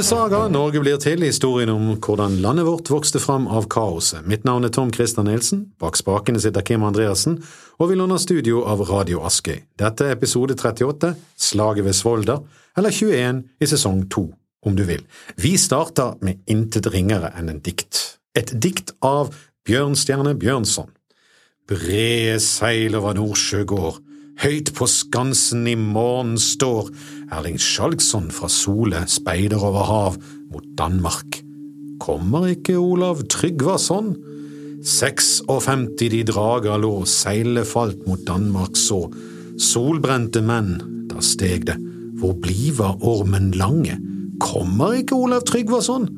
til Saga, Norge blir til, historien om hvordan landet vårt vokste fram av kaoset. Mitt navn er Tom Christer Nielsen, bak spakene sitter Kim Andreassen, og vi låner studio av Radio Askøy. Dette er episode 38, Slaget ved Svolda, eller 21 i sesong 2, om du vil. Vi starter med intet ringere enn en dikt. Et dikt av Bjørnstjerne Bjørnson. Brede seil over Nordsjø går, høyt på skansen i morgen står Erling Skjalgsson fra Sole speider over hav mot Danmark. Kommer ikke Olav Tryggvason? 56 de drager lå, seilet falt mot Danmark så. Solbrente menn, da steg det. Hvor bliva ormen lange? Kommer ikke Olav Tryggvason?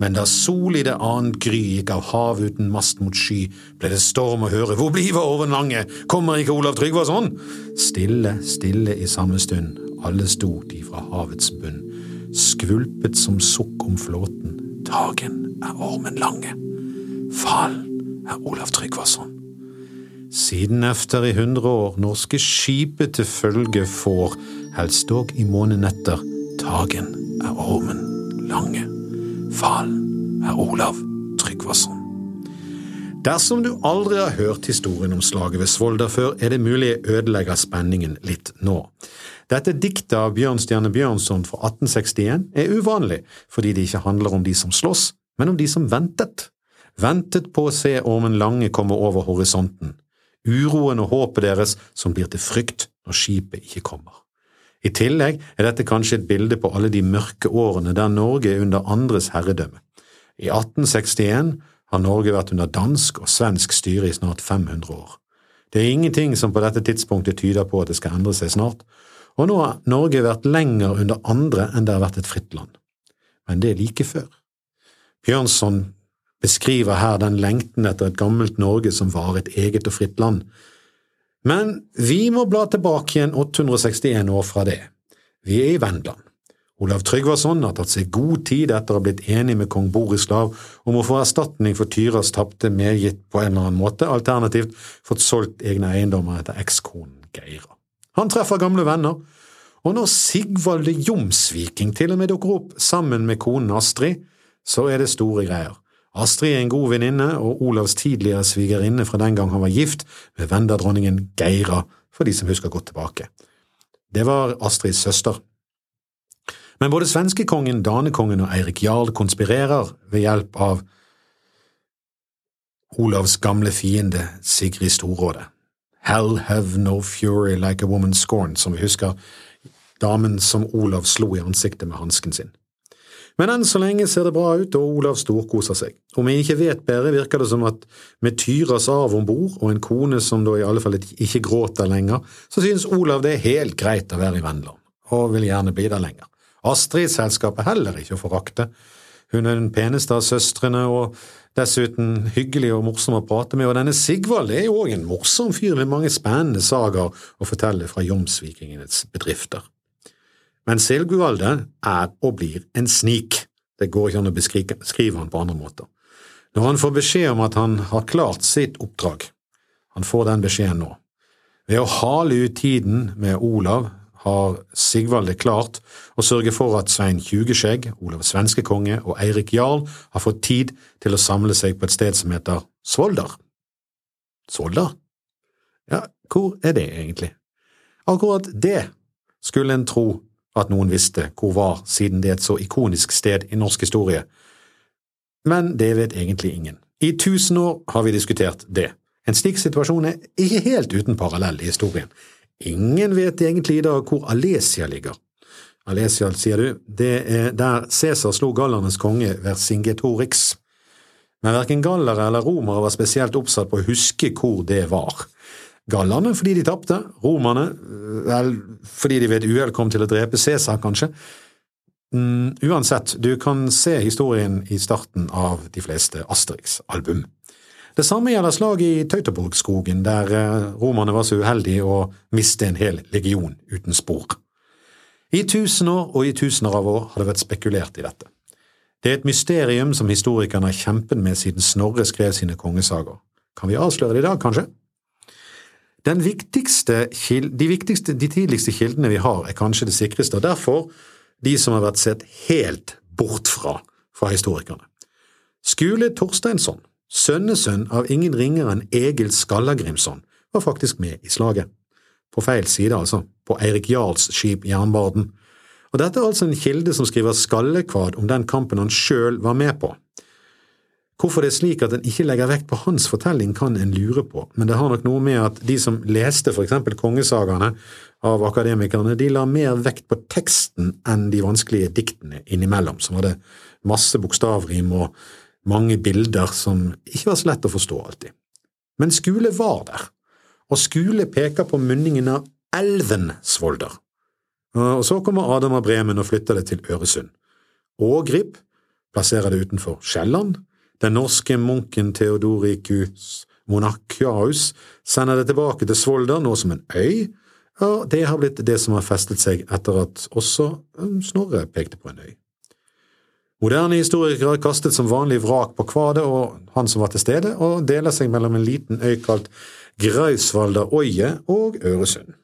Men da sol i det annet gry gikk av hav uten mast mot sky, ble det storm å høre, hvor bliva ormen lange, kommer ikke Olav Tryggvason? Stille, stille i samme stund, alle sto de fra havets bunn, skvulpet som sukk om flåten, dagen er ormen lange, Falen er Olav Tryggvason. Siden efter i hundre år norske skipet til følge får, helst dog i månenetter, dagen er ormen lange, Falen er Olav Tryggvason. Dersom du aldri har hørt historien om slaget ved Svolda før, er det mulig jeg ødelegger spenningen litt nå. Dette diktet av Bjørnstjerne Bjørnson fra 1861 er uvanlig fordi det ikke handler om de som slåss, men om de som ventet. Ventet på å se Ormen Lange komme over horisonten. Uroen og håpet deres som blir til frykt når skipet ikke kommer. I tillegg er dette kanskje et bilde på alle de mørke årene der Norge er under andres herredømme. I 1861 har Norge vært under dansk og svensk styre i snart 500 år. Det er ingenting som på dette tidspunktet tyder på at det skal endre seg snart, og nå har Norge vært lenger under andre enn det har vært et fritt land. Men det er like før. Bjørnson beskriver her den lengten etter et gammelt Norge som var et eget og fritt land. Men vi må bla tilbake igjen 861 år fra det. Vi er i Vendland. Olav Tryggvason har tatt seg god tid etter å ha blitt enig med kong Borislav om å få erstatning for Tyras tapte medgitt på en eller annen måte, alternativt fått solgt egne eiendommer etter ekskonen Geira. Han treffer gamle venner, og når Sigvalde Jomsviking til og med dukker opp sammen med konen Astrid, så er det store greier. Astrid er en god venninne og Olavs tidligere svigerinne fra den gang han var gift med venderdronningen Geira, for de som husker godt tilbake. Det var Astrids søster. Men både svenskekongen, danekongen og Eirik Jarl konspirerer ved hjelp av Olavs gamle fiende Sigrid Storråde. Hell have no fury like a woman scorned, som vi husker damen som Olav slo i ansiktet med hansken sin. Men enn så lenge ser det bra ut, og Olav storkoser seg. Om jeg ikke vet bedre, virker det som at med Tyras arv om bord, og en kone som da i alle fall ikke gråter lenger, så synes Olav det er helt greit å være i Vendeland, og vil gjerne bli der lenger. Astrids selskap er heller ikke å forakte. Hun er den peneste av søstrene, og dessuten hyggelig og morsom å prate med, og denne Sigvald er jo òg en morsom fyr med mange spennende sagaer å fortelle fra jomsvikingenes bedrifter. Men Sigvalde er og blir en snik. Det går ikke an å beskrive han på andre måter. Når han får beskjed om at han har klart sitt oppdrag, han får den beskjeden nå, ved å hale ut tiden med Olav har Sigvalde klart å sørge for at Svein Tjugeskjegg, Olav svenskekonge og Eirik Jarl har fått tid til å samle seg på et sted som heter Svoldar. Svoldar? Ja, hvor er det egentlig? Akkurat det skulle en tro at noen visste hvor var, siden det er et så ikonisk sted i norsk historie. Men det vet egentlig ingen. I tusen år har vi diskutert det. En slik situasjon er ikke helt uten parallell i historien. Ingen vet egentlig i dag hvor Alesia ligger. Alesia, sier du, det er der Cæsar slo gallernes konge Vercingetorix. Men verken gallere eller romere var spesielt oppsatt på å huske hvor det var. Gallerne fordi de tapte, romerne vel fordi de ved et uhell kom til å drepe Cæsar, kanskje. Mm, uansett, du kan se historien i starten av de fleste Asterix-album. Det samme gjelder slaget i Teutoburgskogen, der eh, romerne var så uheldige å miste en hel legion uten spor. I tusen år og i tusener av år har det vært spekulert i dette. Det er et mysterium som historikerne har kjempet med siden Snorre skrev sine kongesager. Kan vi avsløre det i dag, kanskje? Viktigste, de, viktigste, de tidligste kildene vi har, er kanskje det sikreste, og derfor de som har vært sett helt bort fra fra historikerne. Skule Torsteinsson, sønnesønn av ingen ringere enn Egil Skallagrimsson, var faktisk med i slaget. På feil side, altså, på Eirik Jarls skip Jernbarden. Og dette er altså en kilde som skriver skallekvad om den kampen han sjøl var med på. Hvorfor det er slik at en ikke legger vekt på hans fortelling, kan en lure på, men det har nok noe med at de som leste for eksempel kongesagaene av akademikerne, de la mer vekt på teksten enn de vanskelige diktene innimellom, som hadde masse bokstavrim og mange bilder som ikke var så lett å forstå alltid. Men Skule var der, og Skule peker på munningen av elven Svolder. Og så kommer Adam av Bremen og flytter det til Øresund. Ågrip plasserer det utenfor Sjælland, den norske munken Theodoricus Monachiaus sender det tilbake til Svolder nå som en øy, og det har blitt det som har festet seg etter at også um, Snorre pekte på en øy. Moderne historikere kastet som vanlig vrak på kvadet og han som var til stede, og deler seg mellom en liten øy kalt Oie og Øresund.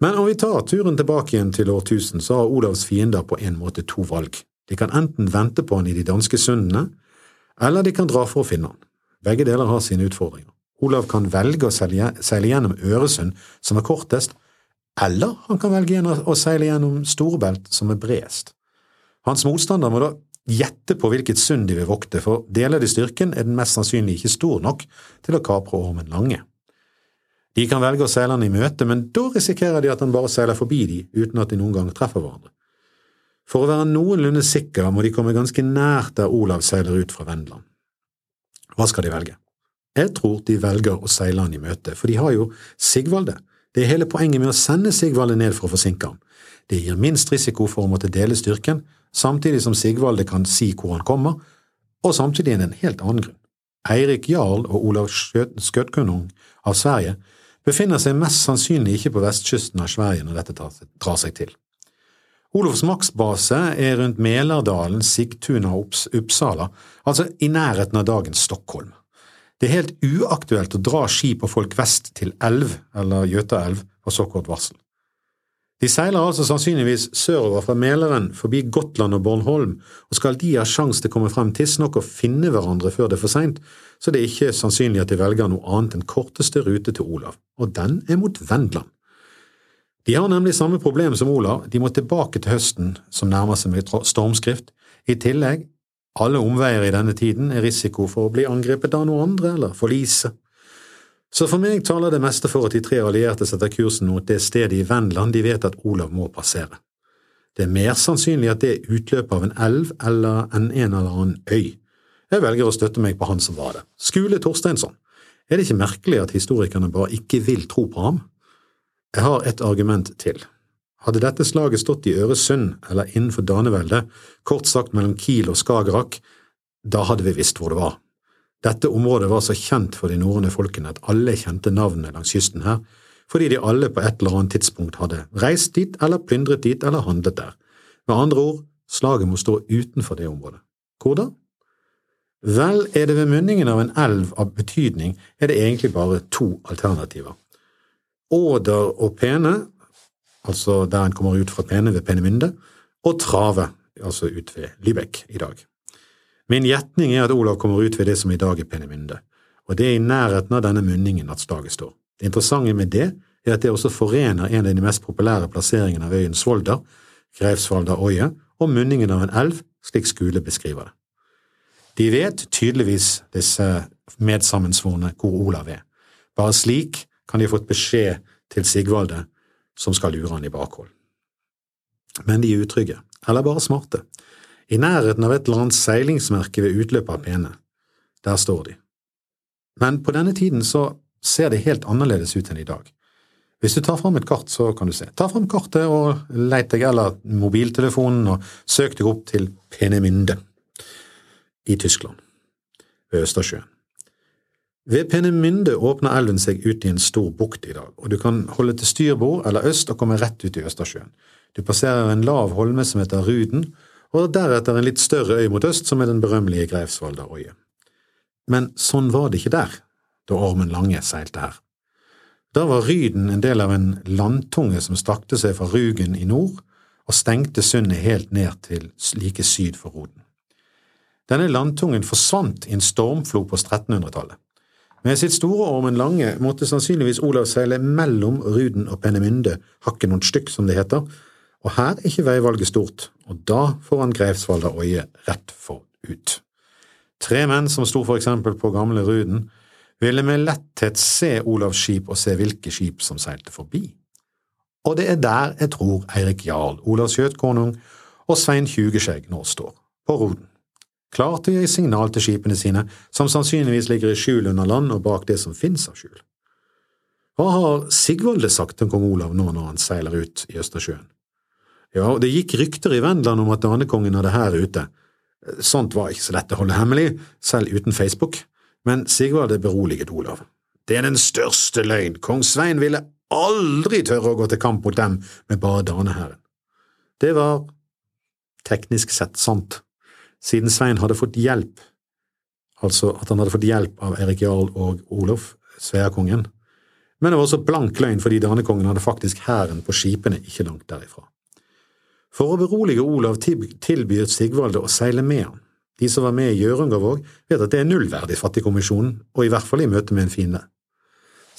Men om vi tar turen tilbake igjen til årtusen, så har Olavs fiender på en måte to valg. De kan enten vente på han i de danske sundene, eller de kan dra for å finne han. Begge deler har sine utfordringer. Olav kan velge å seile gjennom Øresund, som er kortest, eller han kan velge å seile gjennom Storbelt, som er bredest. Hans motstander må da gjette på hvilket sund de vil vokte, for deler de styrken, er den mest sannsynlig ikke stor nok til å kapre Ormen Lange. De kan velge å seile han i møte, men da risikerer de at han bare seiler forbi de uten at de noen gang treffer hverandre. For å være noenlunde sikker må de komme ganske nært der Olav seiler ut fra Vendland. Hva skal de velge? Jeg tror de velger å seile han i møte, for de har jo Sigvalde. Det er hele poenget med å sende Sigvalde ned for å forsinke ham. Det gir minst risiko for å måtte dele styrken, samtidig som Sigvalde kan si hvor han kommer, og samtidig en helt annen grunn. Eirik Jarl og Olav Skjøtkonung av Sverige befinner seg mest sannsynlig ikke på vestkysten av Sverige når dette drar seg til. Olofs maksbase er rundt Melerdalen, Sigtuna og Uppsala, altså i nærheten av dagens Stockholm. Det er helt uaktuelt å dra skip og folk vest til elv eller Gjøtaelv på så kort varsel. De seiler altså sannsynligvis sørover fra Mæleren, forbi Gotland og Bornholm, og skal de ha sjanse til å komme frem tidsnok og finne hverandre før det er for seint, så det er ikke sannsynlig at de velger noe annet enn korteste rute til Olav, og den er mot Vendland. De har nemlig samme problem som Olav, de må tilbake til høsten, som nærmer seg med stormskrift. I tillegg, alle omveier i denne tiden er risiko for å bli angrepet av noe andre eller forlise. Så for meg taler det meste for at de tre allierte setter kursen mot det stedet i Vennland de vet at Olav må passere. Det er mer sannsynlig at det er utløpet av en elv eller en en eller annen øy. Jeg velger å støtte meg på han som var det. Skule Torsteinsson. Er det ikke merkelig at historikerne bare ikke vil tro på ham? Jeg har et argument til. Hadde dette slaget stått i Øresund eller innenfor Daneveldet, kort sagt mellom Kiel og Skagerrak, da hadde vi visst hvor det var. Dette området var så kjent for de norrøne folkene at alle kjente navnene langs kysten her, fordi de alle på et eller annet tidspunkt hadde reist dit eller plyndret dit eller handlet der. Med andre ord, slaget må stå utenfor det området. Hvor da? Vel, er det ved munningen av en elv av betydning, er det egentlig bare to alternativer. Åder og Pene, altså der en kommer ut fra Pene ved Penemynde, og Trave, altså ut ved Lybekk i dag. Min gjetning er at Olav kommer ut ved det som i dag er Penemynde, og det er i nærheten av denne munningen at slaget står. Det interessante med det er at det også forener en av de mest populære plasseringene av øyen Svolder, Greifswalder øye, og munningen av en elv, slik Skule beskriver det. De vet tydeligvis, disse medsammensvorne, hvor Olav er. Bare slik kan de ha fått beskjed til Sigvalde, som skal lure han i bakhold. Men de er utrygge, eller bare smarte. I nærheten av et eller annet seilingsmerke ved utløpet av Pene. Der står de. Men på denne tiden så ser det helt annerledes ut enn i dag. Hvis du tar fram et kart, så kan du se. Ta fram kartet og leit deg, eller mobiltelefonen, og søk deg opp til Peneminde i Tyskland, ved Østersjøen. Ved Penemynde åpner elven seg ut i en stor bukt i dag, og du kan holde til styrbord eller øst og komme rett ut i Østersjøen. Du passerer en lav holme som heter Ruden, og deretter en litt større øy mot øst som er den berømmelige Greifswalderøye. Men sånn var det ikke der, da Ormen Lange seilte her. Da var Ryden en del av en landtunge som strakte seg fra Rugen i nord og stengte sundet helt ned til like syd for Roden. Denne landtungen forsvant i en stormflo på 1300-tallet. Med sitt store Ormen Lange måtte sannsynligvis Olav seile mellom Ruden og Penemynde, hakket noen stykk, som det heter, og her er ikke veivalget stort, og da får han Greifsvalda Øye rett forut. Tre menn som sto for eksempel på gamle Ruden, ville med letthet se Olavs skip og se hvilke skip som seilte forbi. Og det er der jeg tror Eirik Jarl, Olavs skjøtkonung og Svein Tjugeskjegg nå står, på Roden. Klar til å gi signal til skipene sine, som sannsynligvis ligger i skjul under land og bak det som finnes av skjul. Hva har Sigvalde sagt til kong Olav nå når han seiler ut i Østersjøen? Ja, og det gikk rykter i Vendland om at danekongen hadde hær ute. Sånt var ikke så lett å holde hemmelig, selv uten Facebook, men Sigvard hadde beroliget Olav. Det er den største løgn, kong Svein ville aldri tørre å gå til kamp mot dem med bare danehæren. Det var teknisk sett sant, siden Svein hadde fått hjelp, altså at han hadde fått hjelp av Erik Jarl og Olof, Sveakongen, men det var også blank løgn fordi danekongen hadde faktisk hæren på skipene ikke langt derifra. For å berolige Olav tilbyr Sigvalde å seile med han. De som var med i Hjørungavåg, vet at det er nullverdig Fattigkommisjonen, og i hvert fall i møte med en fiende.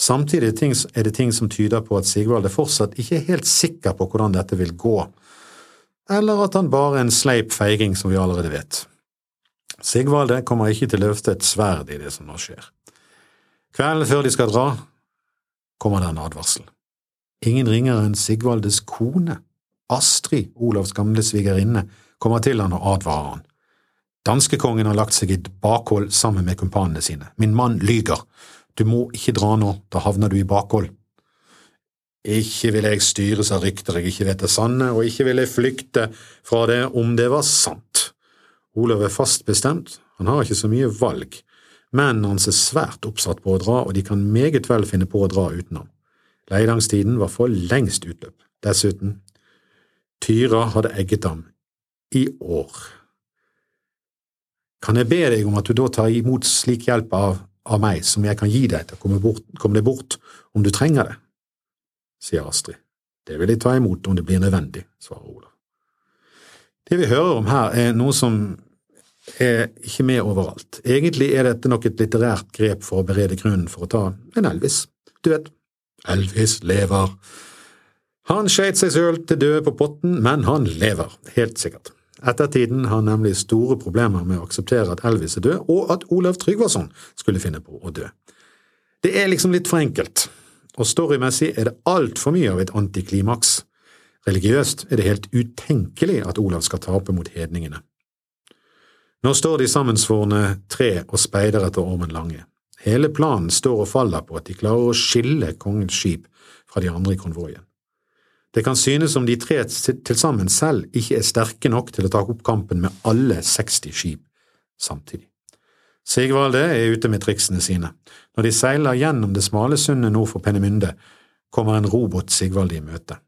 Samtidig er det ting som tyder på at Sigvalde fortsatt ikke er helt sikker på hvordan dette vil gå, eller at han bare er en sleip feiging som vi allerede vet. Sigvalde kommer ikke til å løfte et sverd i det som nå skjer. Kvelden før de skal dra, kommer det en advarsel. Ingen ringere enn Sigvaldes kone, Astrid, Olavs gamle svigerinne, kommer til han og advarer han. Danskekongen har lagt seg i bakhold sammen med kumpanene sine. Min mann lyger. Du må ikke dra nå, da havner du i bakhold. Ikke vil jeg styres av rykter jeg ikke vet er sanne, og ikke vil jeg flykte fra det om det var sant. Olav er fast bestemt, han har ikke så mye valg, men hans er svært oppsatt på å dra, og de kan meget vel finne på å dra uten ham. Leidangstiden var for lengst utløp. Dessuten, Tyra hadde egget ham i år. Kan jeg be deg om at du da tar imot slik hjelp av av meg som jeg kan gi deg til å komme, bort, komme deg bort om du trenger det, sier Astrid. Det vil jeg ta imot om det blir nødvendig, svarer Olav. Det vi hører om her, er noe som er ikke med overalt. Egentlig er dette nok et litterært grep for å berede grunnen for å ta en Elvis. Du vet, Elvis lever. Han skjøt seg sjøl til døde på potten, men han lever, helt sikkert. Ettertiden har nemlig store problemer med å akseptere at Elvis er død, og at Olav Tryggvason skulle finne på å dø. Det er liksom litt for enkelt, og storymessig er det altfor mye av et antiklimaks. Religiøst er det helt utenkelig at Olav skal tape mot hedningene. Nå står de sammensvorne tre og speider etter Ormen Lange. Hele planen står og faller på at de klarer å skille kongens skip fra de andre i konvoien. Det kan synes som de tre til sammen selv ikke er sterke nok til å ta opp kampen med alle 60 skip samtidig. Sigvalde er ute med triksene sine. Når de seiler gjennom det smale sundet nord for Pennemynde, kommer en robot Sigvalde i møte.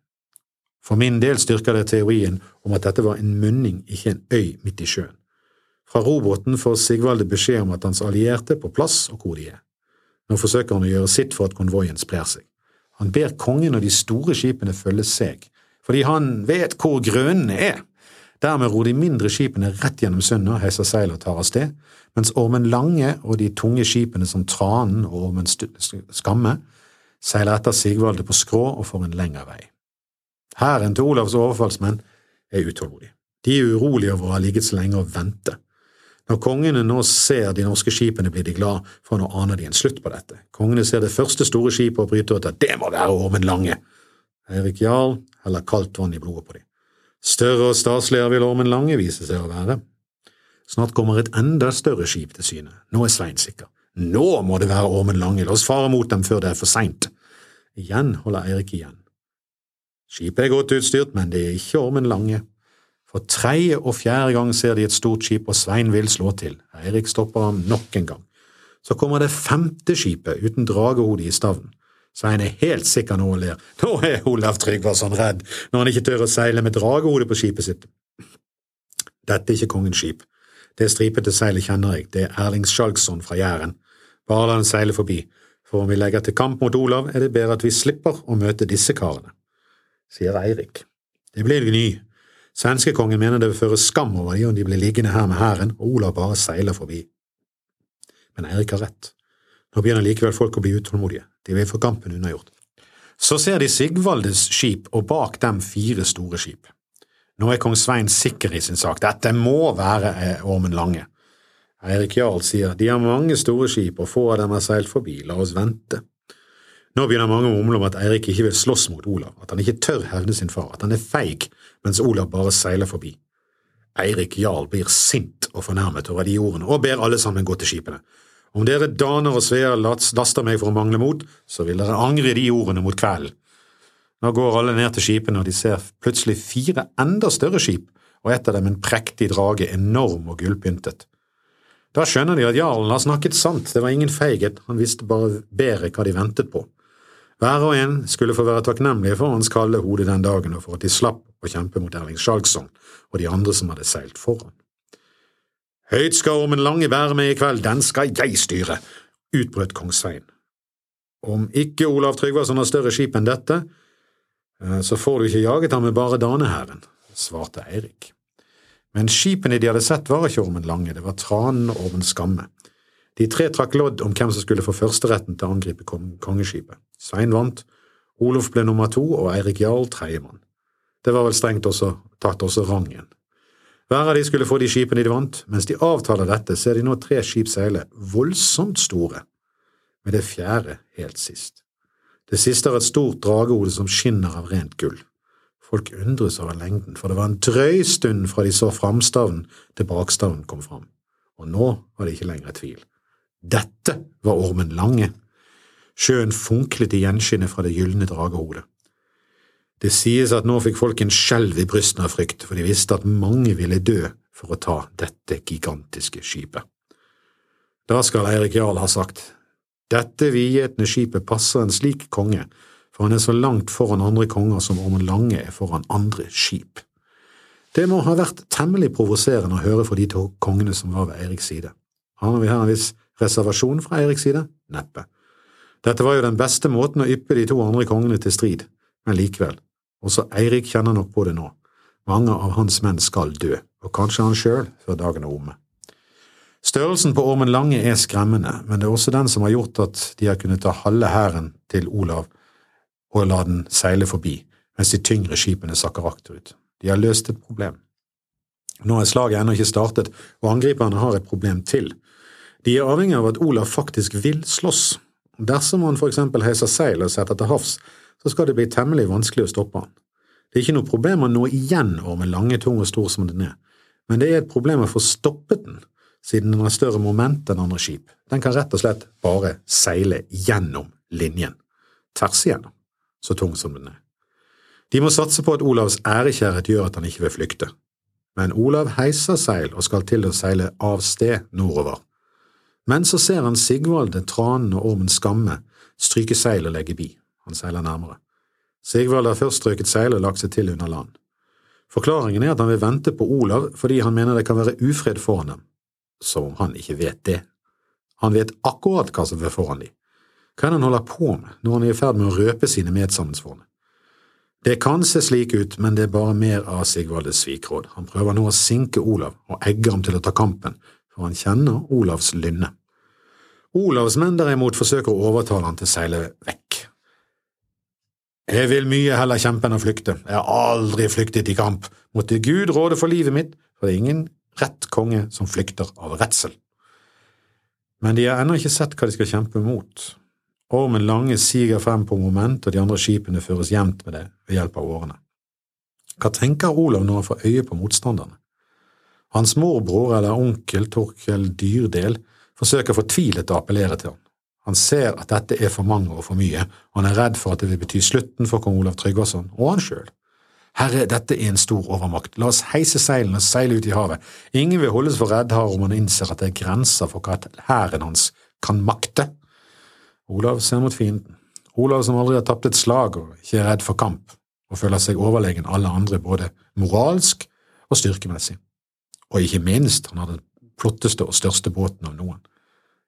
For min del styrker det teorien om at dette var en munning, ikke en øy midt i sjøen. Fra roboten får Sigvalde beskjed om at hans allierte er på plass og hvor de er. Nå forsøker han å gjøre sitt for at konvoien sprer seg. Han ber kongen og de store skipene følge seg, fordi han vet hvor grønnene er. Dermed ror de mindre skipene rett gjennom sundet, heiser seil og tar av sted, mens Ormen Lange og de tunge skipene som Tranen og Ormen Skamme seiler etter Sigvalde på skrå og får en lengre vei. Hæren til Olavs overfallsmenn er utålmodig. De er urolige over å ha ligget så lenge og vente. Når kongene nå ser de norske skipene, blir de glad, for nå aner de en slutt på dette. Kongene ser det første store skipet og bryter ut at det må være Ormen Lange. Eirik Jarl heller kaldt vann i blodet på dem. Større og staseligere vil Ormen Lange vise seg å være. Snart kommer et enda større skip til syne. Nå er Svein sikker. Nå må det være Ormen Lange, la oss fare mot dem før det er for seint. Igjen holder Eirik igjen. Skipet er godt utstyrt, men det er ikke Ormen Lange. For tredje og fjerde gang ser de et stort skip, og Svein vil slå til. Eirik stopper ham nok en gang. Så kommer det femte skipet uten dragehode i stavnen. Svein er helt sikker nå og ler. Nå er Olav Tryggvason redd når han ikke tør å seile med dragehode på skipet sitt. Dette er ikke kongens skip. Det stripete seilet kjenner jeg, det er Erling Skjalgsson fra Jæren. Bare la den seile forbi, for om vi legger til kamp mot Olav, er det bedre at vi slipper å møte disse karene, sier Eirik. Det blir Gny. Svenskekongen mener det vil føre skam over dem om de blir liggende her med hæren, og Olav bare seiler forbi. Men Eirik har rett. Nå begynner likevel folk å bli utålmodige. De vil få kampen unnagjort. Så ser de Sigvaldes skip, og bak dem fire store skip. Nå er kong Svein sikker i sin sak. Dette må være eh, Ormen Lange. Eirik Jarl sier de har mange store skip, og få av dem har seilt forbi, la oss vente. Nå begynner mange å mumle om at Eirik ikke vil slåss mot Olav, at han ikke tør hevne sin far, at han er feig, mens Olav bare seiler forbi. Eirik Jarl blir sint og fornærmet over de ordene, og ber alle sammen gå til skipene. Om dere daner og sveer laster meg for å mangle mot, så vil dere angre de ordene mot kvelden. Nå går alle ned til skipene, og de ser plutselig fire enda større skip, og et av dem en prektig drage, enorm og gullpyntet. Da skjønner de at jarlen har snakket sant, det var ingen feighet, han visste bare bedre hva de ventet på. Hver og en skulle få være takknemlige for hans kalde hode den dagen og for at de slapp å kjempe mot Erling Skjalgsson og de andre som hadde seilt foran. Høyt skal Ormen Lange være med i kveld, den skal jeg styre, utbrøt kong Svein. Om ikke Olav Tryggvason har større skip enn dette, eh, så får du ikke jaget ham med bare danehæren, svarte Eirik. Men skipene de hadde sett var ikke Ormen Lange, det var Tranen og Ormen Skamme. De tre trakk lodd om hvem som skulle få førsteretten til å angripe kongeskipet. Svein vant, Olof ble nummer to og Eirik Jarl tredjemann. Det var vel strengt også, tatt også rangen. Hver av de skulle få de skipene de vant, mens de avtaler dette, ser de nå tre skip seile, voldsomt store, med det fjerde helt sist. Det siste er et stort dragehode som skinner av rent gull. Folk undres over lengden, for det var en drøy stund fra de så framstavnen til bakstavnen kom fram, og nå var det ikke lenger tvil. Dette var Ormen Lange. Sjøen funklet i gjenskinnet fra det gylne dragehodet. Det sies at nå fikk folk en skjelv i brystene av frykt, for de visste at mange ville dø for å ta dette gigantiske skipet. Da skal Eirik Jarl ha sagt, dette vidgjetne skipet passer en slik konge for han er så langt foran andre konger som Ormen Lange er foran andre skip. Det må ha vært temmelig provoserende å høre fra de to kongene som var ved Eiriks side. Har vi her en viss reservasjon fra Eiriks side? Neppe. Dette var jo den beste måten å yppe de to andre kongene til strid, men likevel, også Eirik kjenner nok på det nå. Mange av hans menn skal dø, og kanskje han sjøl før dagen er omme. Størrelsen på Ormen Lange er skremmende, men det er også den som har gjort at de har kunnet ta halve hæren til Olav og la den seile forbi, mens de tyngre skipene sakker akterut. De har løst et problem. Nå er slaget ennå ikke startet, og angriperne har et problem til. De er avhengig av at Olav faktisk vil slåss. Dersom han for eksempel heiser seil og setter til havs, så skal det bli temmelig vanskelig å stoppe han. Det er ikke noe problem å nå igjen Ormen Lange, tung og stor som den er, men det er et problem å få stoppet den, siden den har større moment enn andre skip. Den kan rett og slett bare seile gjennom linjen, tvers igjennom så tung som den er. De må satse på at Olavs ærekjærhet gjør at han ikke vil flykte. Men Olav heiser seil og skal til å seile av sted nordover. Men så ser han Sigvalde, Tranen og Ormen Skamme stryke seil og legge bi. Han seiler nærmere. Sigvald har først strøket seil og lagt seg til under land. Forklaringen er at han vil vente på Olav fordi han mener det kan være ufred foran dem. Som om han ikke vet det. Han vet akkurat hva som er foran dem. Hva er det han holder på med når han er i ferd med å røpe sine medsammensvorne? Det kan se slik ut, men det er bare mer av Sigvaldes svikråd. Han prøver nå å sinke Olav og egge ham til å ta kampen, for han kjenner Olavs lynne. Olavs menn derimot forsøker å overtale han til å seile vekk. Jeg vil mye heller kjempe enn å flykte, jeg har aldri flyktet i kamp, måtte Gud råde for livet mitt, for det er ingen rett konge som flykter av redsel. Men de har ennå ikke sett hva de skal kjempe mot. Ormen Lange siger frem på moment, og de andre skipene føres jevnt med det ved hjelp av årene. Hva tenker Olav når han får øye på motstanderne? Hans morbror eller onkel Torkel Dyrdel forsøker fortvilet å appellere til ham. Han ser at dette er for mange og for mye, og han er redd for at det vil bety slutten for kong Olav Tryggvason og han sjøl. Herre, dette er en stor overmakt, la oss heise seilene og seile ut i havet. Ingen vil holdes for reddhare om han innser at det er grenser for hva hæren hans kan makte. Olav ser mot fienden. Olav som aldri har tapt et slag og ikke er redd for kamp, og føler seg overlegen alle andre både moralsk og styrkemessig. Og ikke minst, han har den flotteste og største båten av noen.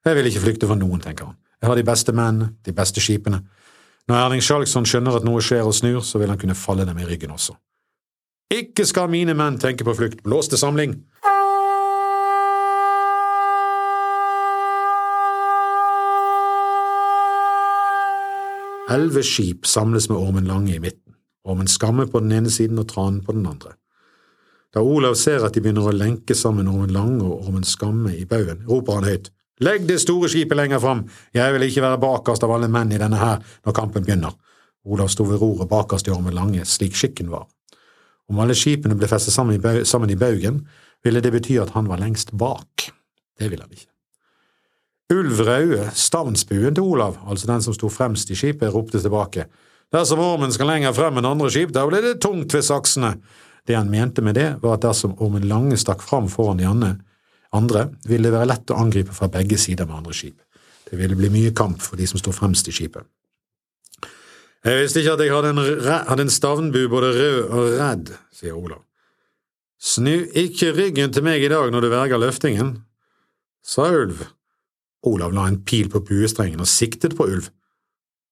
Jeg vil ikke flykte for noen, tenker han. Jeg har de beste mennene, de beste skipene. Når Erling Skjalgsson skjønner at noe skjer og snur, så vil han kunne falle dem i ryggen også. Ikke skal mine menn tenke på flukt, blås til samling! Elleve skip samles med Ormen Lange i midten, Ormen Skamme på den ene siden og Tranen på den andre. Da Olav ser at de begynner å lenke sammen Ormen Lange og Ormen Skamme i baugen, roper han høyt. Legg det store skipet lenger fram, jeg vil ikke være bakerst av alle menn i denne her når kampen begynner. Olav sto ved roret bakerst i Ormen Lange, slik skikken var. Om alle skipene ble festet sammen i baugen, ville det bety at han var lengst bak. Det ville han ikke. Ulv Raue, stavnsbuen til Olav, altså den som sto fremst i skipet, ropte tilbake. Dersom ormen skal lenger frem enn andre skip, da blir det tungt ved saksene. Det han mente med det, var at dersom ormen Lange stakk fram foran de andre, ville det være lett å angripe fra begge sider med andre skip. Det ville bli mye kamp for de som sto fremst i skipet. Jeg visste ikke at jeg hadde en, hadde en stavnbu både rød og redd, sier Olav. Snu ikke ryggen til meg i dag når du verger løftingen, sa Ulv Olav la en pil på buestrengen og siktet på ulv.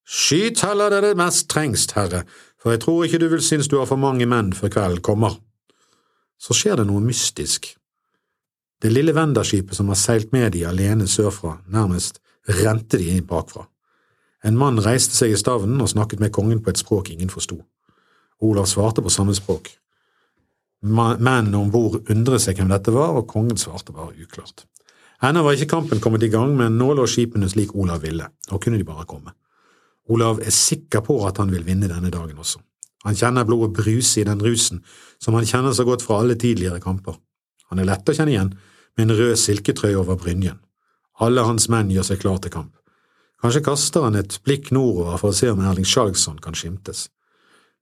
Skyt heller der det mest trengst, herre, for jeg tror ikke du vil synes du har for mange menn før kvelden kommer. Så skjer det noe mystisk. Det lille Wenderskipet som har seilt med de alene sørfra, nærmest rente de inn bakfra. En mann reiste seg i stavnen og snakket med kongen på et språk ingen forsto. Olav svarte på samme språk. Mennene om bord undret seg hvem dette var, og kongen svarte bare uklart. Ennå var ikke kampen kommet i gang, men nå lå skipene slik Olav ville. Nå kunne de bare komme. Olav er sikker på at han vil vinne denne dagen også. Han kjenner blodet bruse i den rusen som han kjenner så godt fra alle tidligere kamper. Han er lett å kjenne igjen, med en rød silketrøye over brynjen. Alle hans menn gjør seg klar til kamp. Kanskje kaster han et blikk nordover for å se om Erling Skjalgsson kan skimtes,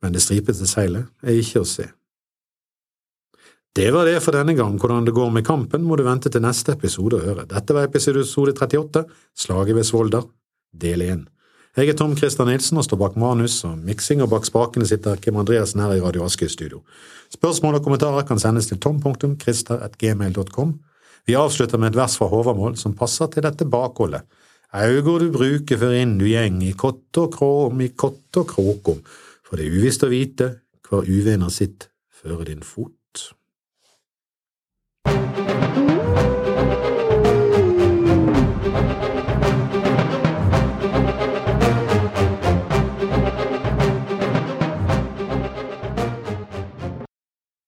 men det stripete seilet er ikke å se. Det var det for denne gang. Hvordan det går med kampen, må du vente til neste episode å høre. Dette var episode 38, Slaget ved Svolder, del 1. Jeg er Tom Christer Nilsen og står bak manus og miksing, og bak spakene sitter Kim Andreassen her i Radio Askøy studio. Spørsmål og kommentarer kan sendes til tom.christer.gmail.com. Vi avslutter med et vers fra Håvamål som passer til dette bakholdet. Augor du bruker før inn du gjeng i kott og kråm, i kott og kråkom, for det er uvisst å vite hver uvener sitt fører din fot.